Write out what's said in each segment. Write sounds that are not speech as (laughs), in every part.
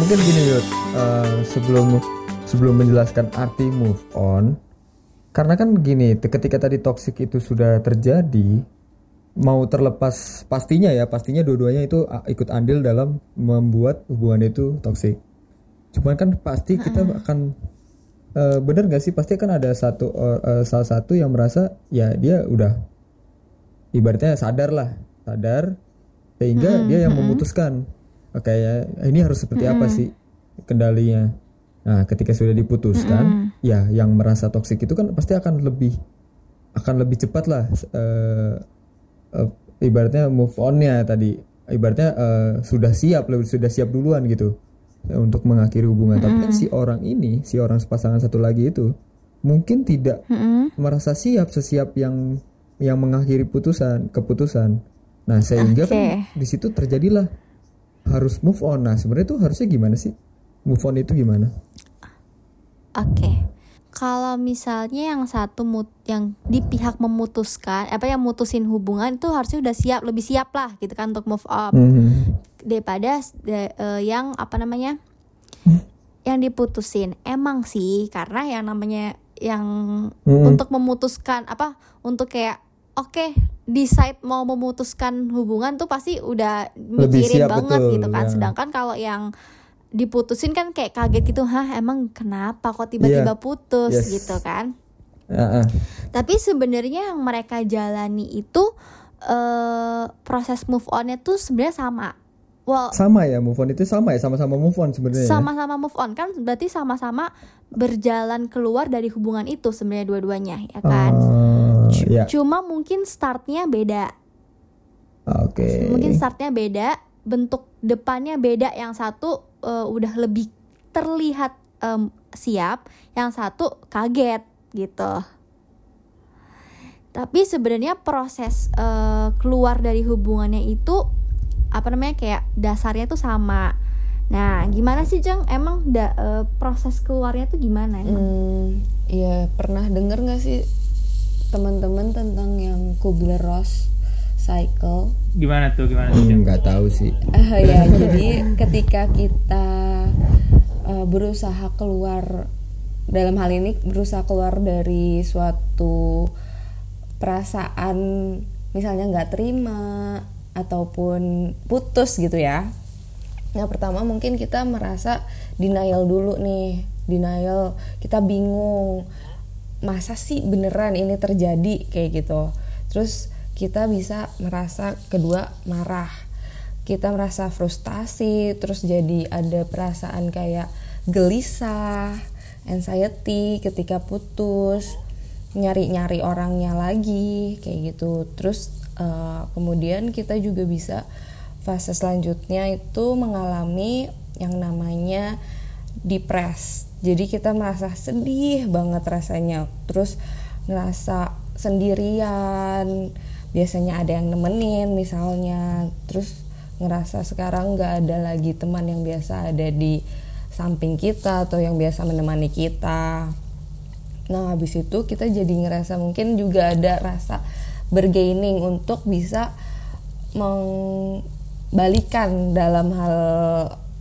mungkin gini Yud, uh, sebelum sebelum menjelaskan arti move on, karena kan gini, ketika tadi toxic itu sudah terjadi, mau terlepas pastinya ya, pastinya dua-duanya itu ikut andil dalam membuat hubungan itu toxic. Cuman kan pasti kita akan uh, bener gak sih? Pasti kan ada satu uh, salah satu yang merasa ya dia udah ibaratnya sadar lah sadar sehingga hmm, dia yang memutuskan oke ya ini harus seperti hmm. apa sih kendalinya nah ketika sudah diputuskan hmm. ya yang merasa toksik itu kan pasti akan lebih akan lebih cepat lah uh, uh, ibaratnya move onnya tadi ibaratnya uh, sudah siap lebih sudah siap duluan gitu untuk mengakhiri hubungan hmm. tapi kan si orang ini si orang pasangan satu lagi itu mungkin tidak hmm. merasa siap sesiap yang yang mengakhiri putusan keputusan nah sehingga okay. kan di situ terjadilah harus move on. Nah, sebenarnya itu harusnya gimana sih? Move on itu gimana? Oke. Okay. Kalau misalnya yang satu mut yang di pihak memutuskan apa yang mutusin hubungan itu harusnya udah siap lebih siap lah gitu kan untuk move on mm -hmm. daripada de, uh, yang apa namanya yang diputusin emang sih karena yang namanya yang mm. untuk memutuskan apa untuk kayak oke okay, decide mau memutuskan hubungan tuh pasti udah mikirin banget betul, gitu kan. Ya. Sedangkan kalau yang diputusin kan kayak kaget gitu, hah emang kenapa kok tiba-tiba yeah. putus yes. gitu kan? Uh -uh. Tapi sebenarnya yang mereka jalani itu uh, proses move onnya tuh sebenarnya sama. Well, sama ya move on itu sama ya sama-sama move on sebenarnya. Ya? Sama-sama move on kan berarti sama-sama berjalan keluar dari hubungan itu sebenarnya dua-duanya ya kan. Uh yeah. Cuma mungkin startnya beda. Oke. Okay. Mungkin startnya beda, bentuk depannya beda. Yang satu uh, udah lebih terlihat um, siap, yang satu kaget gitu. Tapi sebenarnya proses uh, keluar dari hubungannya itu apa namanya kayak dasarnya tuh sama. Nah, gimana sih Jeng? Emang da, uh, proses keluarnya tuh gimana? Emang? Hmm, ya pernah denger gak sih teman-teman tentang yang Kubler-Ross cycle. Gimana tuh? Gimana tuh? Hmm, nggak tahu sih. Uh, ya, jadi ketika kita uh, berusaha keluar dalam hal ini berusaha keluar dari suatu perasaan misalnya nggak terima ataupun putus gitu ya. Yang pertama mungkin kita merasa denial dulu nih, denial kita bingung masa sih beneran ini terjadi kayak gitu. Terus kita bisa merasa kedua marah. Kita merasa frustasi terus jadi ada perasaan kayak gelisah anxiety ketika putus nyari-nyari orangnya lagi kayak gitu. Terus uh, kemudian kita juga bisa fase selanjutnya itu mengalami yang namanya depres jadi kita merasa sedih banget rasanya. Terus ngerasa sendirian. Biasanya ada yang nemenin misalnya. Terus ngerasa sekarang nggak ada lagi teman yang biasa ada di samping kita atau yang biasa menemani kita. Nah habis itu kita jadi ngerasa mungkin juga ada rasa bergaining untuk bisa mengbalikan dalam hal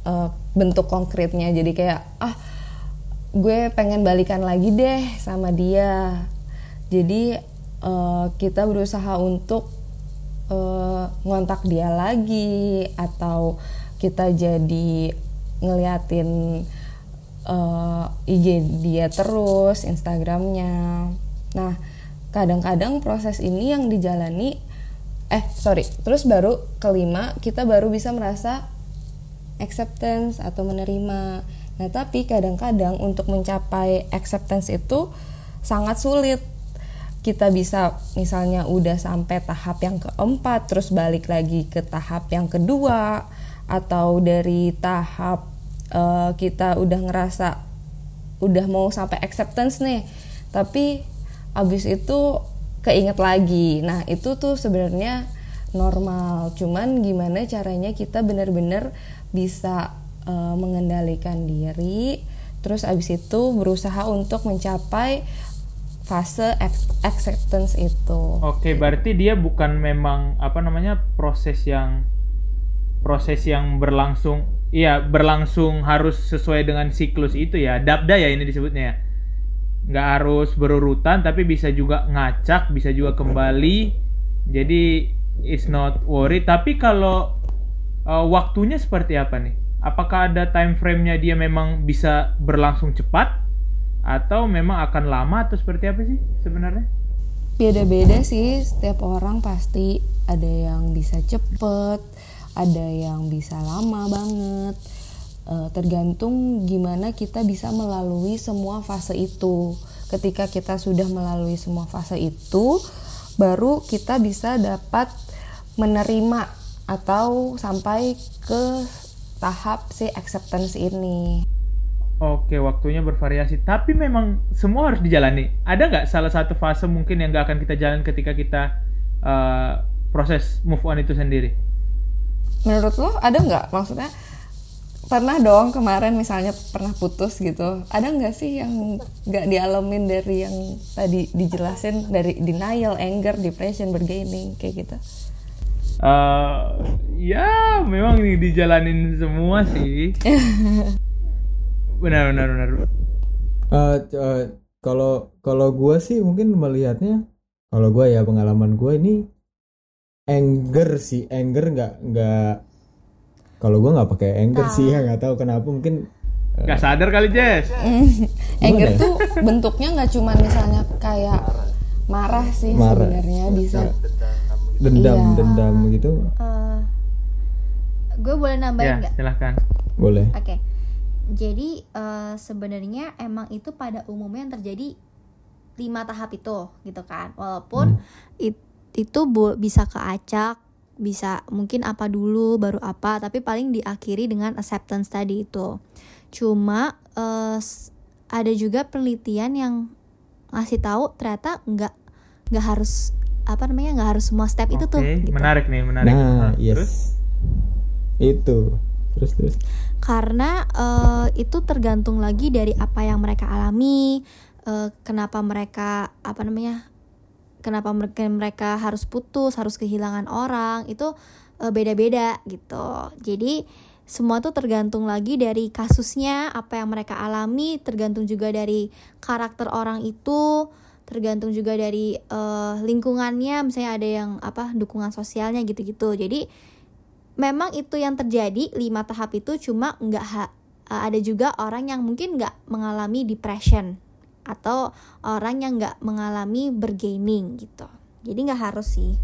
uh, bentuk konkretnya. Jadi kayak ah gue pengen balikan lagi deh sama dia. Jadi uh, kita berusaha untuk uh, ngontak dia lagi atau kita jadi ngeliatin uh, IG dia terus Instagramnya. Nah kadang-kadang proses ini yang dijalani eh sorry terus baru kelima kita baru bisa merasa acceptance atau menerima Nah, tapi kadang-kadang untuk mencapai acceptance itu sangat sulit. Kita bisa misalnya udah sampai tahap yang keempat, terus balik lagi ke tahap yang kedua, atau dari tahap uh, kita udah ngerasa udah mau sampai acceptance nih, tapi abis itu keinget lagi. Nah, itu tuh sebenarnya normal. Cuman gimana caranya kita benar-benar bisa uh, mengendalikan diri. Terus abis itu berusaha untuk mencapai fase acceptance itu. Oke, berarti dia bukan memang apa namanya proses yang proses yang berlangsung iya berlangsung harus sesuai dengan siklus itu ya. Dabda ya ini disebutnya ya. Nggak harus berurutan tapi bisa juga ngacak bisa juga kembali. Jadi it's not worry. Tapi kalau uh, waktunya seperti apa nih? Apakah ada time frame-nya dia memang bisa berlangsung cepat? Atau memang akan lama atau seperti apa sih sebenarnya? Beda-beda sih setiap orang pasti ada yang bisa cepet ada yang bisa lama banget. E, tergantung gimana kita bisa melalui semua fase itu. Ketika kita sudah melalui semua fase itu baru kita bisa dapat menerima atau sampai ke tahap si acceptance ini Oke, waktunya bervariasi. Tapi memang semua harus dijalani. Ada nggak salah satu fase mungkin yang nggak akan kita jalan ketika kita uh, proses move on itu sendiri? Menurut lo ada nggak? Maksudnya pernah dong kemarin misalnya pernah putus gitu. Ada nggak sih yang nggak dialamin dari yang tadi dijelasin dari denial, anger, depression, bargaining kayak gitu? Uh, ya memang ini dijalanin semua sih. (laughs) benar benar benar. Uh, uh, kalau kalau gue sih mungkin melihatnya kalau gue ya pengalaman gue ini anger sih anger nggak nggak kalau gue nggak pakai anger nah. sih ya nggak tahu kenapa mungkin nggak uh, sadar kali Jess. (laughs) Anger tuh bentuknya nggak cuma misalnya kayak marah sih sebenarnya bisa dendam iya. dendam gitu. Uh, gue boleh nambahin nggak? ya, silahkan. Boleh. Oke. Okay jadi uh, sebenarnya emang itu pada umumnya yang terjadi lima tahap itu gitu kan. Walaupun hmm. it, itu bu, bisa keacak bisa mungkin apa dulu baru apa tapi paling diakhiri dengan acceptance tadi itu. Cuma uh, ada juga penelitian yang ngasih tahu ternyata nggak nggak harus apa namanya nggak harus semua step okay. itu tuh gitu. menarik nih menarik nah, nah yes terus? itu terus terus karena uh, itu tergantung lagi dari apa yang mereka alami uh, kenapa mereka apa namanya kenapa mereka mereka harus putus harus kehilangan orang itu uh, beda-beda gitu jadi semua tuh tergantung lagi dari kasusnya apa yang mereka alami tergantung juga dari karakter orang itu tergantung juga dari uh, lingkungannya. Misalnya ada yang apa dukungan sosialnya gitu-gitu. Jadi memang itu yang terjadi lima tahap itu cuma nggak ha- eh, ada juga orang yang mungkin nggak mengalami depression atau orang yang nggak mengalami bergaining gitu. Jadi nggak harus sih.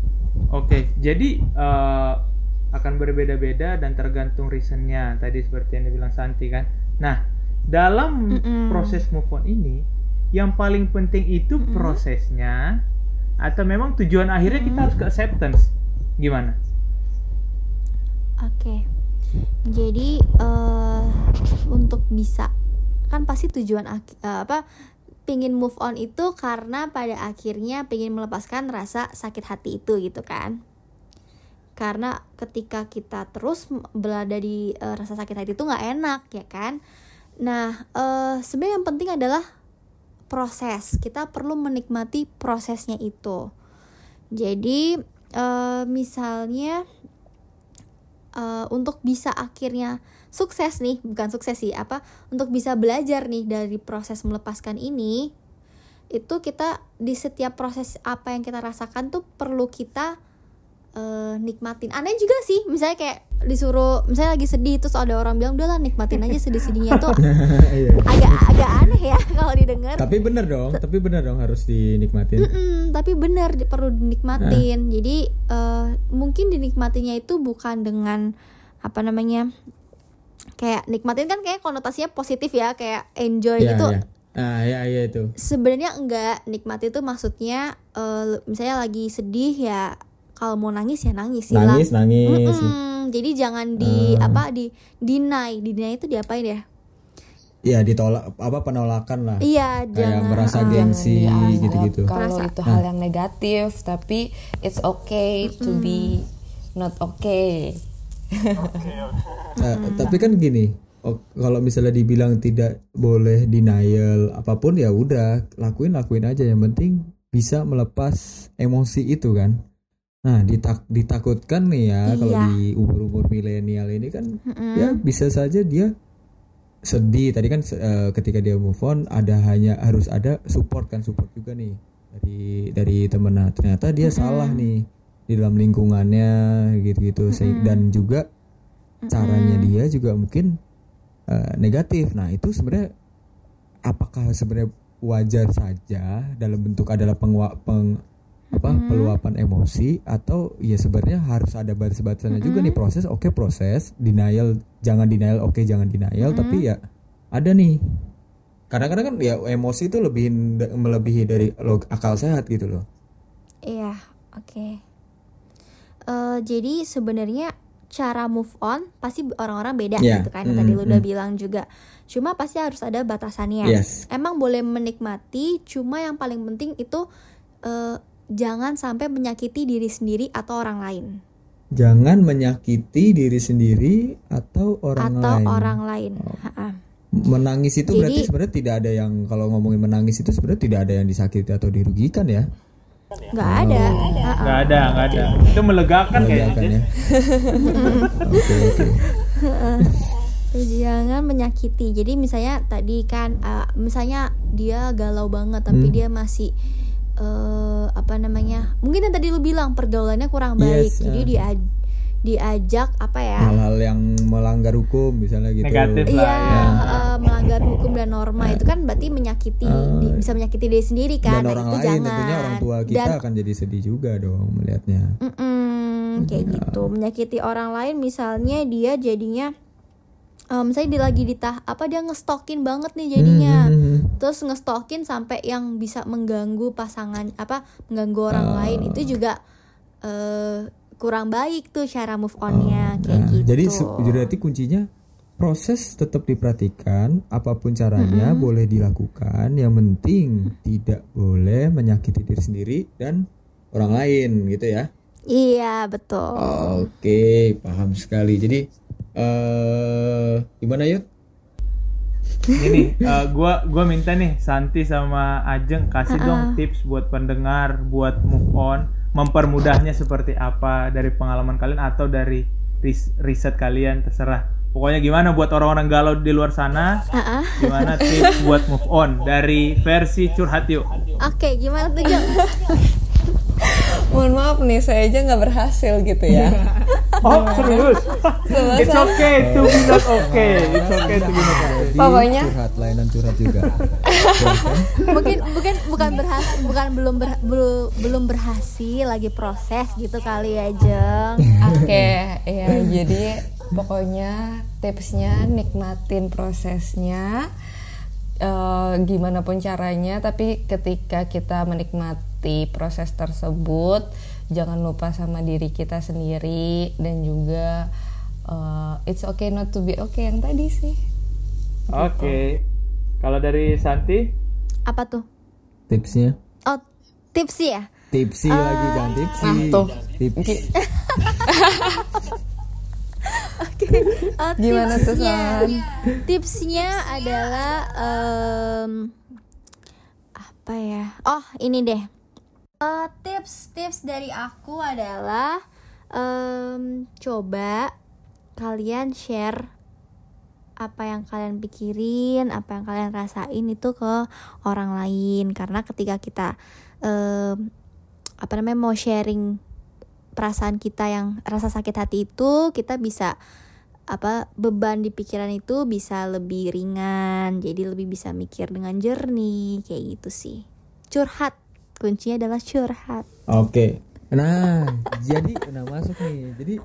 Oke jadi uh, akan berbeda-beda dan tergantung reasonnya. Tadi seperti yang dibilang Santi kan. Nah dalam Mm-mm. proses move on ini yang paling penting itu Mm-mm. prosesnya atau memang tujuan akhirnya Mm-mm. kita harus ke acceptance gimana Oke. Jadi uh, untuk bisa kan pasti tujuan uh, apa pingin move on itu karena pada akhirnya pingin melepaskan rasa sakit hati itu gitu kan karena ketika kita terus berada di uh, rasa sakit hati itu nggak enak ya kan nah uh, sebenarnya yang penting adalah proses. Kita perlu menikmati prosesnya itu. Jadi uh, misalnya uh, untuk bisa akhirnya sukses nih bukan sukses sih apa untuk bisa belajar nih dari proses melepaskan ini itu kita di setiap proses apa yang kita rasakan tuh perlu kita uh, nikmatin aneh juga sih misalnya kayak disuruh misalnya lagi sedih terus ada orang bilang udahlah nikmatin aja sedih-sedihnya tuh (laughs) iya. agak agak aneh ya (laughs) kalau didengar tapi bener dong tapi bener dong harus dinikmatin mm -mm, tapi bener perlu dinikmatin nah. jadi uh, mungkin dinikmatinya itu bukan dengan apa namanya kayak nikmatin kan kayak konotasinya positif ya kayak enjoy yeah, gitu yeah. Ah ya ya itu. Sebenarnya enggak nikmati itu maksudnya uh, misalnya lagi sedih ya kalau mau nangis ya nangis sih nangis nangis mm -mm. jadi jangan di uh. apa di deny deny itu diapain ya Iya ditolak apa penolakan lah. Iya kayak jangan merasa uh, gengsi gitu-gitu. Kalau itu hal yang negatif tapi it's okay to mm. be not okay. (laughs) okay, Nah, tapi kan gini, kalau misalnya dibilang tidak boleh denial apa pun ya udah lakuin lakuin aja yang penting bisa melepas emosi itu kan Nah, ditak ditakutkan nih ya iya. kalau di umur-umur milenial ini kan mm-hmm. ya bisa saja dia sedih. Tadi kan uh, ketika dia move on ada hanya harus ada support kan support juga nih dari dari temen nah ternyata dia mm-hmm. salah nih di dalam lingkungannya gitu-gitu mm-hmm. dan juga caranya mm-hmm. dia juga mungkin uh, negatif. Nah, itu sebenarnya apakah sebenarnya wajar saja dalam bentuk adalah pengwa, peng apa hmm. peluapan emosi atau ya sebenarnya harus ada batas-batasnya hmm. juga nih proses oke okay, proses denial jangan denial oke okay, jangan denial hmm. tapi ya ada nih kadang-kadang kan ya emosi itu lebih melebihi dari log, akal sehat gitu loh iya oke okay. uh, eh, jadi sebenarnya cara move on pasti orang-orang beda yeah. gitu kan mm, tadi lu udah mm. bilang juga cuma pasti harus ada batasannya yes. emang boleh menikmati cuma yang paling penting itu uh, jangan sampai menyakiti diri sendiri atau orang lain. Jangan menyakiti diri sendiri atau orang atau lain. Atau orang lain. Oh. Menangis itu Jadi, berarti sebenarnya tidak ada yang kalau ngomongin menangis itu sebenarnya tidak ada yang disakiti atau dirugikan ya? Nggak oh. ada. Nggak ada, nggak ada. Itu melegakan, melegakan kayaknya. (laughs) Oke, oke. Jangan menyakiti. Jadi misalnya tadi kan, uh, misalnya dia galau banget tapi hmm. dia masih uh, apa namanya mungkin yang tadi lu bilang pergaulannya kurang baik yes, jadi uh. dia diajak apa ya hal-hal yang melanggar hukum misalnya gitu negatif iya ya. uh, melanggar hukum dan norma itu kan berarti menyakiti uh. di, bisa menyakiti diri sendiri kan dan nah, orang itu lain jangan. tentunya orang tua kita dan, akan jadi sedih juga dong melihatnya mm -mm, kayak uh. gitu menyakiti orang lain misalnya dia jadinya um, saya di lagi di tah apa dia ngestokin banget nih jadinya hmm, hmm. Terus ngestokin sampai yang bisa mengganggu pasangan apa mengganggu orang uh, lain. Itu juga uh, kurang baik tuh cara move onnya uh, kayak nah, gitu. jadi berarti kuncinya proses tetap diperhatikan apa pun caranya -hmm. boleh dilakukan. Yang penting tidak boleh menyakiti diri sendiri dan orang lain gitu ya? Iya betul. Oke paham sekali. Jadi uh, gimana yuk ini uh, gua gua minta nih Santi sama Ajeng kasih uh -uh. dong tips buat pendengar buat move on mempermudahnya seperti apa dari pengalaman kalian atau dari riset kalian terserah. Pokoknya gimana buat orang-orang galau di luar sana? Uh -uh. gimana tips buat move on dari versi curhat yuk. Oke okay, gimana tuh Jeng (laughs) mohon maaf nih saya aja nggak berhasil gitu ya (laughs) oh serius? It's okay to be not okay. It's okay to be not okay. Pokoknya curhat layanan curhat juga. (laughs) Mungkin mungkin bukan berhasil bukan belum ber, belum belum berhasil lagi proses gitu kali ya jeng. Oke okay, ya jadi pokoknya tipsnya nikmatin prosesnya uh, gimana pun caranya tapi ketika kita menikmati menikmati proses tersebut jangan lupa sama diri kita sendiri dan juga uh, it's okay not to be okay yang tadi sih. Oke. Okay. kalau dari Santi? Apa tuh? Tipsnya? Oh tips ya? Tipsi uh, lagi jangan tipsi. Nah, tuh. Tips. Okay. Oke, okay. uh, gimana tuh Tipsnya? Adalah um, apa ya? Oh, ini deh uh, tips tips dari aku adalah um, coba kalian share apa yang kalian pikirin, apa yang kalian rasain itu ke orang lain. Karena ketika kita um, apa namanya mau sharing perasaan kita yang rasa sakit hati itu kita bisa apa beban di pikiran itu bisa lebih ringan. Jadi lebih bisa mikir dengan jernih kayak gitu sih. Curhat kuncinya adalah curhat oke okay. nah jadi nah masuk nih jadi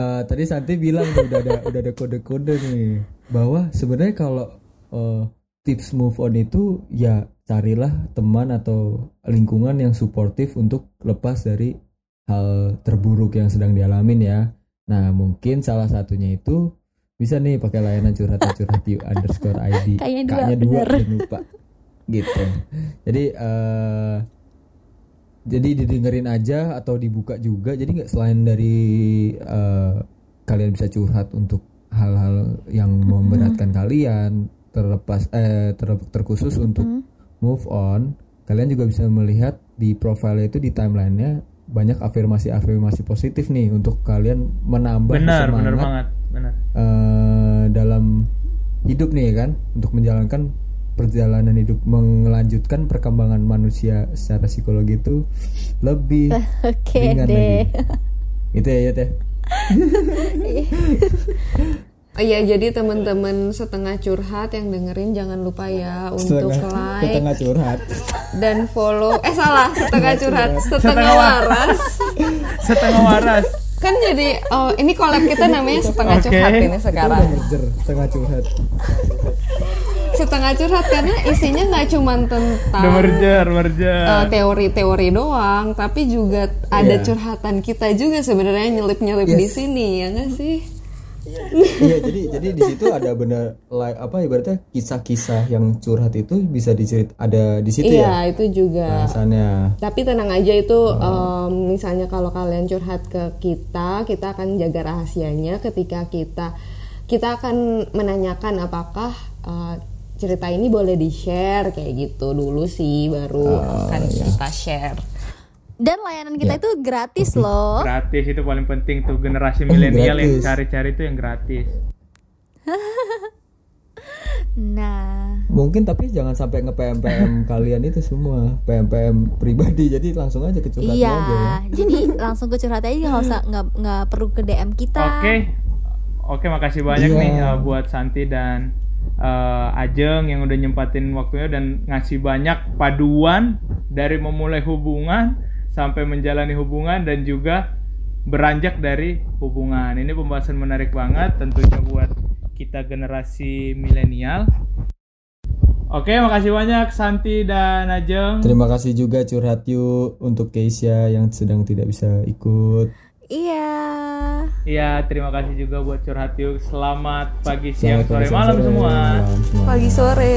uh, tadi Santi bilang tuh udah ada udah ada kode-kode nih bahwa sebenarnya kalau uh, tips move on itu ya carilah teman atau lingkungan yang suportif untuk lepas dari hal terburuk yang sedang dialamin ya. Nah mungkin salah satunya itu bisa nih pakai layanan curhat curhat you underscore ID. Kayaknya dua, dua lupa gitu. Jadi uh, jadi didengerin aja atau dibuka juga jadi nggak selain dari uh, kalian bisa curhat untuk hal-hal yang memberatkan mm -hmm. kalian terlepas eh ter, terkhusus mm -hmm. untuk move on kalian juga bisa melihat di profile itu di timelinenya banyak afirmasi-afirmasi positif nih untuk kalian menambah benar semangat benar banget benar eh, dalam hidup nih kan untuk menjalankan perjalanan hidup melanjutkan perkembangan manusia secara psikologi itu lebih (laughs) Oke ringan deh. lagi. Itu ya, ya teh. Oh Iya, jadi teman-teman setengah curhat yang dengerin jangan lupa ya untuk like setengah curhat. dan follow. Eh salah, setengah curhat, setengah Setengah wa- waras. (laughs) setengah waras Kan jadi oh ini collab kita namanya setengah Oke. curhat ini sekarang. setengah curhat. Setengah curhat karena isinya nggak cuma tentang merger merger eh, teori-teori doang, tapi juga ada Iya. curhatan kita juga sebenarnya nyelip-nyelip di Yes. sini ya nggak sih? Iya, jadi jadi di situ ada benar like apa ibaratnya kisah-kisah yang curhat itu bisa dicerit ada di situ ya. Iya, itu juga. Bahasannya. Tapi tenang aja itu em, misalnya kalau kalian curhat ke kita, kita akan jaga rahasianya ketika kita kita akan menanyakan apakah eh, cerita ini boleh di-share kayak gitu dulu sih baru akan kita share. Dan layanan kita itu gratis loh. gratis itu paling penting tuh (laughs) generasi milenial yang cari-cari itu yang gratis Nah, Mungkin tapi jangan sampai nge PM PM (laughs) kalian itu semua PM PM pribadi jadi langsung aja ke curhatnya iya. aja ya. Jadi (laughs) langsung ke curhat aja nggak usah nggak nggak perlu ke DM kita. Oke, oke makasih banyak Iya. nih uh, buat Santi dan uh, Ajeng yang udah nyempatin waktunya dan ngasih banyak paduan dari memulai hubungan sampai menjalani hubungan dan juga beranjak dari hubungan. Ini pembahasan menarik banget tentunya buat kita generasi milenial. Oke, makasih banyak Santi dan Ajeng. Terima kasih juga curhat yuk untuk Keisha yang sedang tidak bisa ikut. Iya. Iya, terima kasih juga buat curhat yuk. Selamat pagi, siang, Selamat sore, pagi, siang, malam sore, semua. malam semua. Pagi sore.